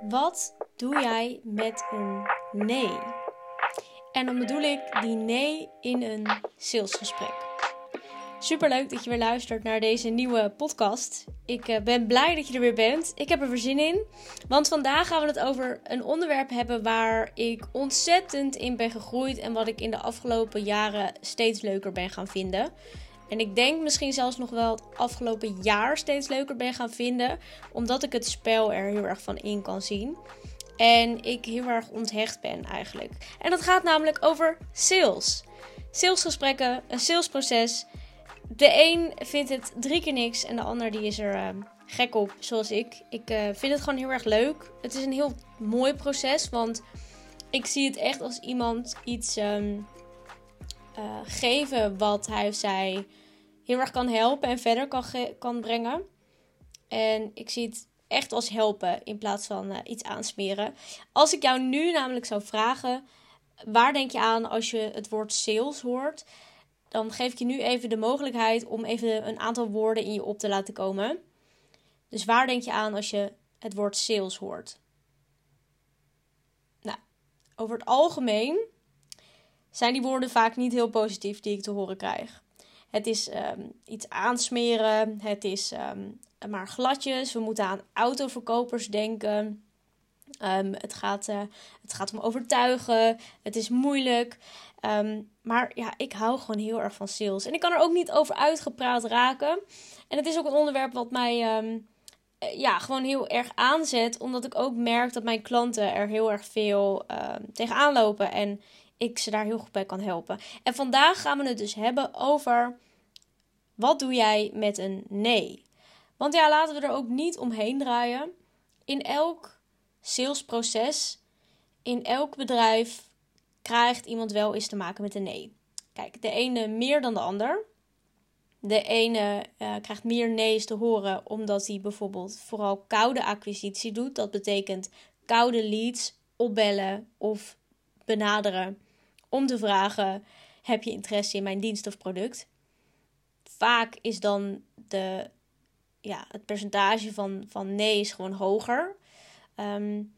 Wat doe jij met een nee? En dan bedoel ik die nee in een salesgesprek. Superleuk dat je weer luistert naar deze nieuwe podcast. Ik eh, ben blij dat je er weer bent. Ik heb er weer zin in. Want vandaag gaan we het over een onderwerp hebben waar ik ontzettend in ben gegroeid. En wat ik in de afgelopen jaren steeds leuker ben gaan vinden. En ik denk misschien zelfs nog wel het afgelopen jaar steeds leuker ben gaan vinden. Omdat ik het spel er heel erg van in kan zien. En ik heel erg onthecht ben eigenlijk. En dat gaat namelijk over sales. Salesgesprekken, een salesproces. De een vindt het drie keer niks en de ander die is er uh, gek op, zoals ik. Ik uh, vind het gewoon heel erg leuk. Het is een heel mooi proces, want ik zie het echt als iemand iets um, uh, geven wat hij of zij heel erg kan helpen en verder kan, kan brengen. En ik zie het echt als helpen in plaats van uh, iets aansmeren. Als ik jou nu namelijk zou vragen, waar denk je aan als je het woord sales hoort? Dan geef ik je nu even de mogelijkheid om even een aantal woorden in je op te laten komen. Dus waar denk je aan als je het woord sales hoort? Nou, over het algemeen zijn die woorden vaak niet heel positief die ik te horen krijg. Het is um, iets aansmeren, het is um, maar gladjes. We moeten aan autoverkopers denken. Um, het, gaat, uh, het gaat om overtuigen. Het is moeilijk. Maar ja, ik hou gewoon heel erg van sales. En ik kan er ook niet over uitgepraat raken. En het is ook een onderwerp wat mij um, ja, gewoon heel erg aanzet. Omdat ik ook merk dat mijn klanten er heel erg veel tegenaan lopen. En ik ze daar heel goed bij kan helpen. En vandaag gaan we het dus hebben over wat doe jij met een nee? Want ja, laten we er ook niet omheen draaien. In elk salesproces, in elk bedrijf krijgt iemand wel eens te maken met een nee. Kijk, de ene meer dan de ander. De ene uh, krijgt meer nee's te horen omdat hij bijvoorbeeld vooral koude acquisitie doet. Dat betekent koude leads opbellen of benaderen om te vragen: heb je interesse in mijn dienst of product? Vaak is dan de ja, het percentage van, van nee is gewoon hoger. Um,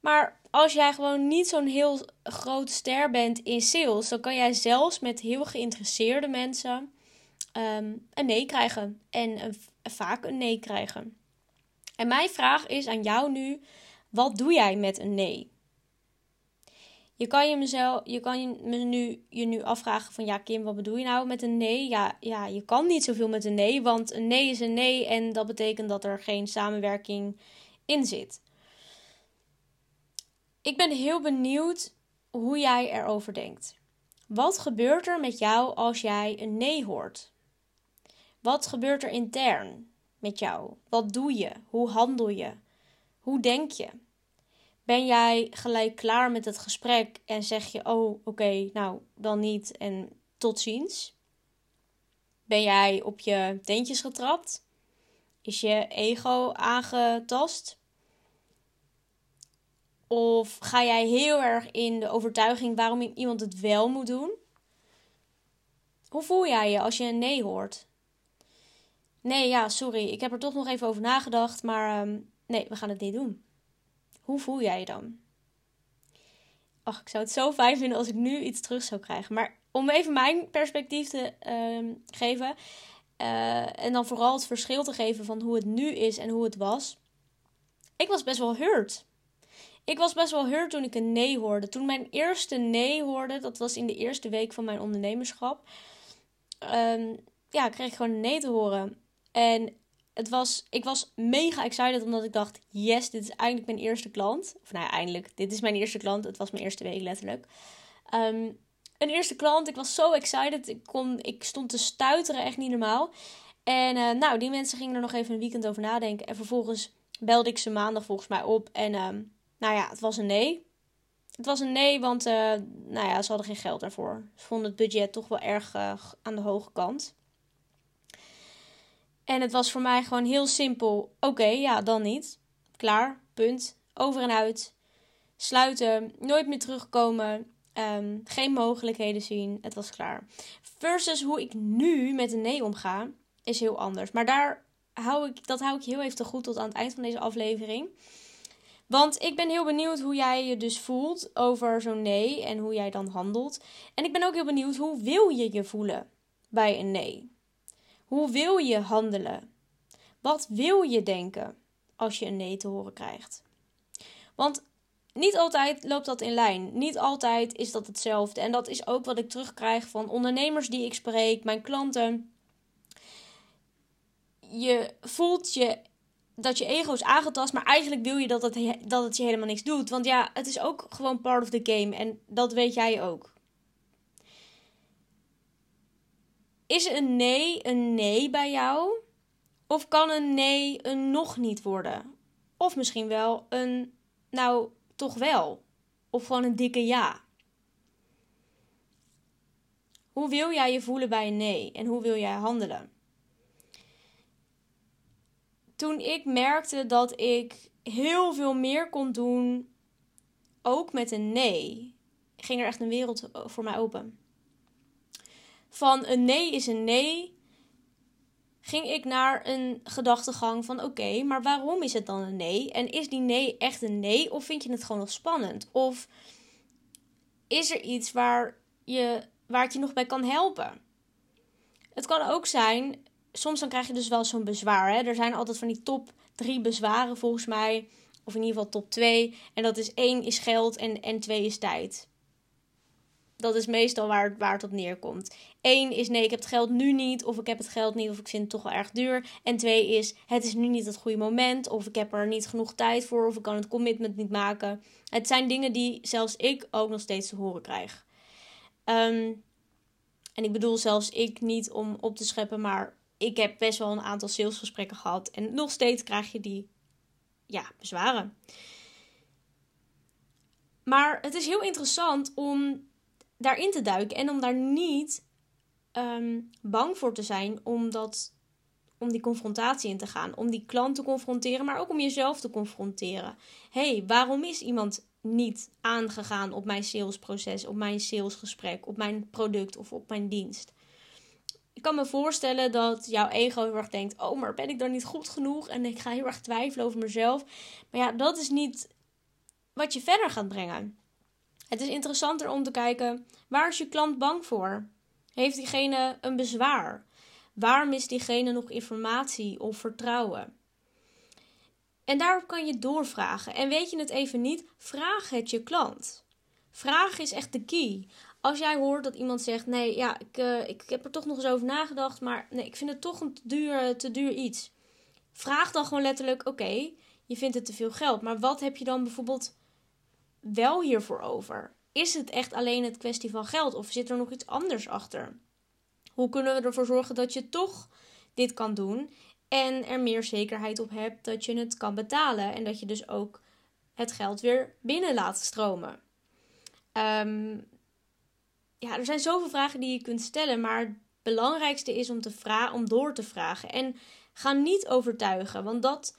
maar als jij gewoon niet zo'n heel grote ster bent in sales, dan kan jij zelfs met heel geïnteresseerde mensen um, een nee krijgen. En een, vaak een nee krijgen. En mijn vraag is aan jou nu: wat doe jij met een nee? Je kan je, je kan je, nu, je nu afvragen van ja Kim, wat bedoel je nou met een nee? Ja, ja, je kan niet zoveel met een nee, want een nee is een nee en dat betekent dat er geen samenwerking in zit. Ik ben heel benieuwd hoe jij erover denkt. Wat gebeurt er met jou als jij een nee hoort? Wat gebeurt er intern met jou? Wat doe je? Hoe handel je? Hoe denk je? Ben jij gelijk klaar met het gesprek en zeg je: Oh, oké, nou dan niet en tot ziens? Ben jij op je teentjes getrapt? Is je ego aangetast? Of ga jij heel erg in de overtuiging waarom iemand het wel moet doen? Hoe voel jij je als je een nee hoort? Nee, ja, sorry, ik heb er toch nog even over nagedacht, maar um, nee, we gaan het niet doen. Hoe voel jij je dan? Ach, ik zou het zo fijn vinden als ik nu iets terug zou krijgen. Maar om even mijn perspectief te uh, geven. Uh, en dan vooral het verschil te geven van hoe het nu is en hoe het was. Ik was best wel hurt. Ik was best wel hurt toen ik een nee hoorde. Toen mijn eerste nee hoorde, dat was in de eerste week van mijn ondernemerschap. Um, ja, kreeg ik gewoon een nee te horen. En het was, ik was mega excited omdat ik dacht: yes, dit is eindelijk mijn eerste klant. Of nou ja, eindelijk, dit is mijn eerste klant. Het was mijn eerste week letterlijk. Um, een eerste klant. Ik was zo excited. Ik, kon, ik stond te stuiteren, echt niet normaal. En uh, nou, die mensen gingen er nog even een weekend over nadenken. En vervolgens belde ik ze maandag volgens mij op. En um, nou ja, het was een nee. Het was een nee, want uh, nou ja, ze hadden geen geld daarvoor. Ze vonden het budget toch wel erg uh, aan de hoge kant. En het was voor mij gewoon heel simpel. Oké, ja, dan niet. Klaar, punt. Over en uit. Sluiten, nooit meer terugkomen. Um, geen mogelijkheden zien. Het was klaar. Versus hoe ik nu met een nee omga, is heel anders. Maar daar hou ik, dat hou ik heel even te goed tot aan het eind van deze aflevering. Want ik ben heel benieuwd hoe jij je dus voelt over zo'n nee en hoe jij dan handelt. En ik ben ook heel benieuwd hoe wil je je voelen bij een nee? Hoe wil je handelen? Wat wil je denken als je een nee te horen krijgt? Want niet altijd loopt dat in lijn. Niet altijd is dat hetzelfde. En dat is ook wat ik terugkrijg van ondernemers die ik spreek, mijn klanten. Je voelt je dat je ego is aangetast, maar eigenlijk wil je dat dat het je helemaal niks doet. Want ja, het is ook gewoon part of the game en dat weet jij ook. Is een nee een nee bij jou? Of kan een nee een nog niet worden? Of misschien wel een nou toch wel? Of gewoon een dikke ja? Hoe wil jij je voelen bij een nee en hoe wil jij handelen? toen ik merkte dat ik heel veel meer kon doen, ook met een nee, ging er echt een wereld voor mij open. Van een nee is een nee, ging ik naar een gedachtegang van oké, maar waarom is het dan een nee? En is die nee echt een nee of vind je het gewoon nog spannend? Of is er iets waar, je, waar het je nog bij kan helpen? Het kan ook zijn soms dan krijg je dus wel zo'n bezwaar. Hè? Er zijn altijd van die top drie bezwaren volgens mij. Of in ieder geval top 2. En dat is één is geld en, en twee is tijd. Dat is meestal waar, waar het op neerkomt. Eén is nee, ik heb het geld nu niet. Of ik heb het geld niet. Of ik vind het toch wel erg duur. En twee is het is nu niet het goede moment. Of ik heb er niet genoeg tijd voor. Of ik kan het commitment niet maken. Het zijn dingen die zelfs ik ook nog steeds te horen krijg. Ehm, en ik bedoel zelfs ik niet om op te scheppen, maar ik heb best wel een aantal salesgesprekken gehad. En nog steeds krijg je die ja, bezwaren. Maar het is heel interessant om daarin te duiken en om daar niet ehm, bang voor te zijn om, dat, om die confrontatie in te gaan. Om die klant te confronteren, maar ook om jezelf te confronteren. hey, waarom is iemand niet aangegaan op mijn salesproces, op mijn salesgesprek, op mijn product of op mijn dienst? ik kan me voorstellen dat jouw ego heel erg denkt: Oh, maar ben ik dan niet goed genoeg? En ik ga heel erg twijfelen over mezelf. Maar ja, dat is niet wat je verder gaat brengen. Het is interessanter om te kijken: waar is je klant bang voor? Heeft diegene een bezwaar? Waar mist diegene nog informatie of vertrouwen? En daarop kan je doorvragen. En weet je het even niet? Vraag het je klant. Vraag is echt de key. Als jij hoort dat iemand zegt: Nee, ja, ik, uh, ik heb er toch nog eens over nagedacht, maar nee, ik vind het toch een te duur, te duur iets. Vraag dan gewoon letterlijk: Oké, je vindt het te veel geld, maar wat heb je dan bijvoorbeeld wel hiervoor over? Is het echt alleen het kwestie van geld of zit er nog iets anders achter? Hoe kunnen we ervoor zorgen dat je toch dit kan doen en er meer zekerheid op hebt dat je het kan betalen en dat je dus ook het geld weer binnen laat stromen? Um, ja, er zijn zoveel vragen die je kunt stellen, maar het belangrijkste is om, te vra om door te vragen. En ga niet overtuigen, want dat,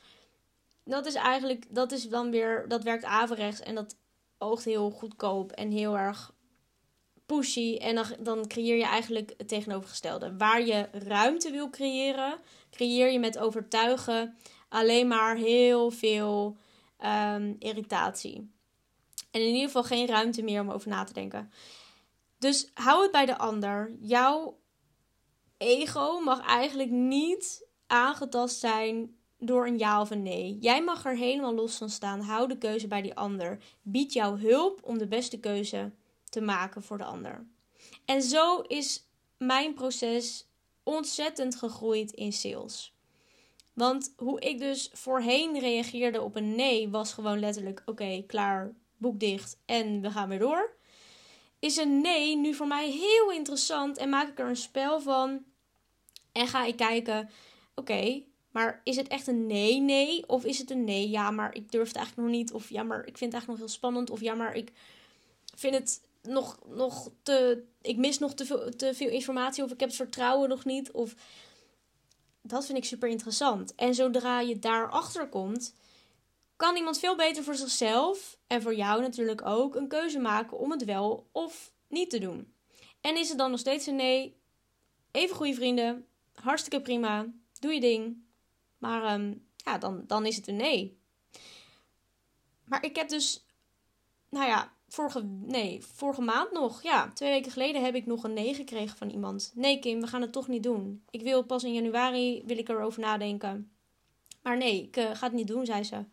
dat is eigenlijk, dat is dan weer, dat werkt averechts en dat oogt heel goedkoop en heel erg pushy. En dan, creëer je eigenlijk het tegenovergestelde. Waar je ruimte wil creëren, creëer je met overtuigen alleen maar heel veel um, irritatie. En in ieder geval geen ruimte meer om over na te denken. Dus hou het bij de ander. Jouw ego mag eigenlijk niet aangetast zijn door een ja of een nee. Jij mag er helemaal los van staan. Hou de keuze bij die ander. Bied jouw hulp om de beste keuze te maken voor de ander. En zo is mijn proces ontzettend gegroeid in sales. Want hoe ik dus voorheen reageerde op een nee was gewoon letterlijk: oké, klaar, boek dicht en we gaan weer door is een nee nu voor mij heel interessant en maak ik er een spel van. En ga ik kijken, oké, maar is het echt een nee, nee? Of is het een nee, ja, maar ik durf het eigenlijk nog niet. Of ja, maar ik vind het eigenlijk nog heel spannend. Of ja, maar ik vind het nog, nog te. Ik mis nog te veel, te veel informatie. Of ik heb het vertrouwen nog niet. Of dat vind ik super interessant. En zodra je daarachter komt, kan iemand veel beter voor zichzelf en voor jou natuurlijk ook een keuze maken om het wel of niet te doen. En is het dan nog steeds een nee? Even goede vrienden, hartstikke prima, doe je ding. Maar um, ja, dan, dan is het een nee. Maar ik heb dus, nou ja, vorige, nee, vorige maand nog, ja, twee weken geleden heb ik nog een nee gekregen van iemand. Nee, Kim, we gaan het toch niet doen. Ik wil pas in januari, wil ik erover nadenken. Maar nee, ik uh, ga het niet doen, zei ze.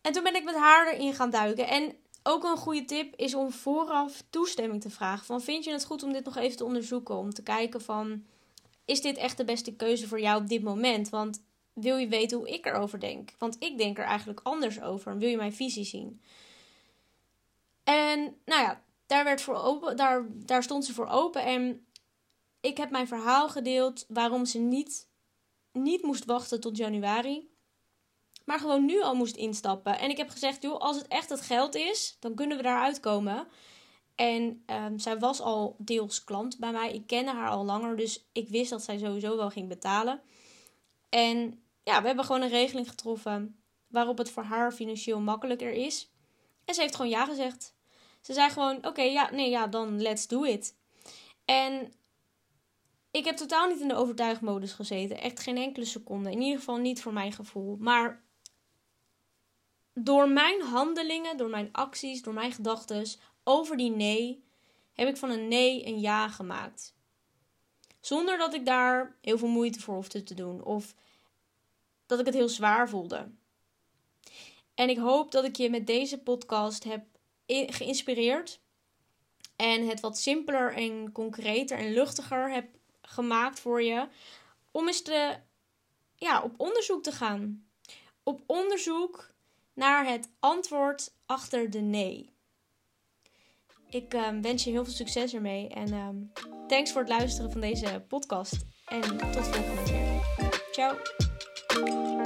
En toen ben ik met haar erin gaan duiken. En ook een goede tip is om vooraf toestemming te vragen. Van vind je het goed om dit nog even te onderzoeken? Om te kijken van, is dit echt de beste keuze voor jou op dit moment? Want wil je weten hoe ik erover denk? Want ik denk er eigenlijk anders over. Wil je mijn visie zien? En nou ja, daar, werd voor open, daar, daar stond ze voor open. En ik heb mijn verhaal gedeeld waarom ze niet, niet moest wachten tot januari. Maar gewoon nu al moest instappen. En ik heb gezegd, joh, als het echt het geld is, dan kunnen we daaruit komen. En um, zij was al deels klant bij mij. Ik kende haar al langer, dus ik wist dat zij sowieso wel ging betalen. En ja, we hebben gewoon een regeling getroffen waarop het voor haar financieel makkelijker is. En ze heeft gewoon ja gezegd. Ze zei gewoon: Oké, ja, nee, ja, dan let's do it. En ik heb totaal niet in de overtuigmodus gezeten. Echt geen enkele seconde. In ieder geval niet voor mijn gevoel. Maar door mijn handelingen, door mijn acties, door mijn gedachten over die nee, heb ik van een nee een ja gemaakt. Zonder dat ik daar heel veel moeite voor hoefde te doen. Of dat ik het heel zwaar voelde. En ik hoop dat ik je met deze podcast heb geïnspireerd. En het wat simpeler en concreter en luchtiger heb gemaakt voor je. Om eens te, ja, op onderzoek te gaan. Op onderzoek naar het antwoord achter de nee. Ik um, wens je heel veel succes ermee. En um, thanks voor het luisteren van deze podcast. En tot volgende keer. Ciao.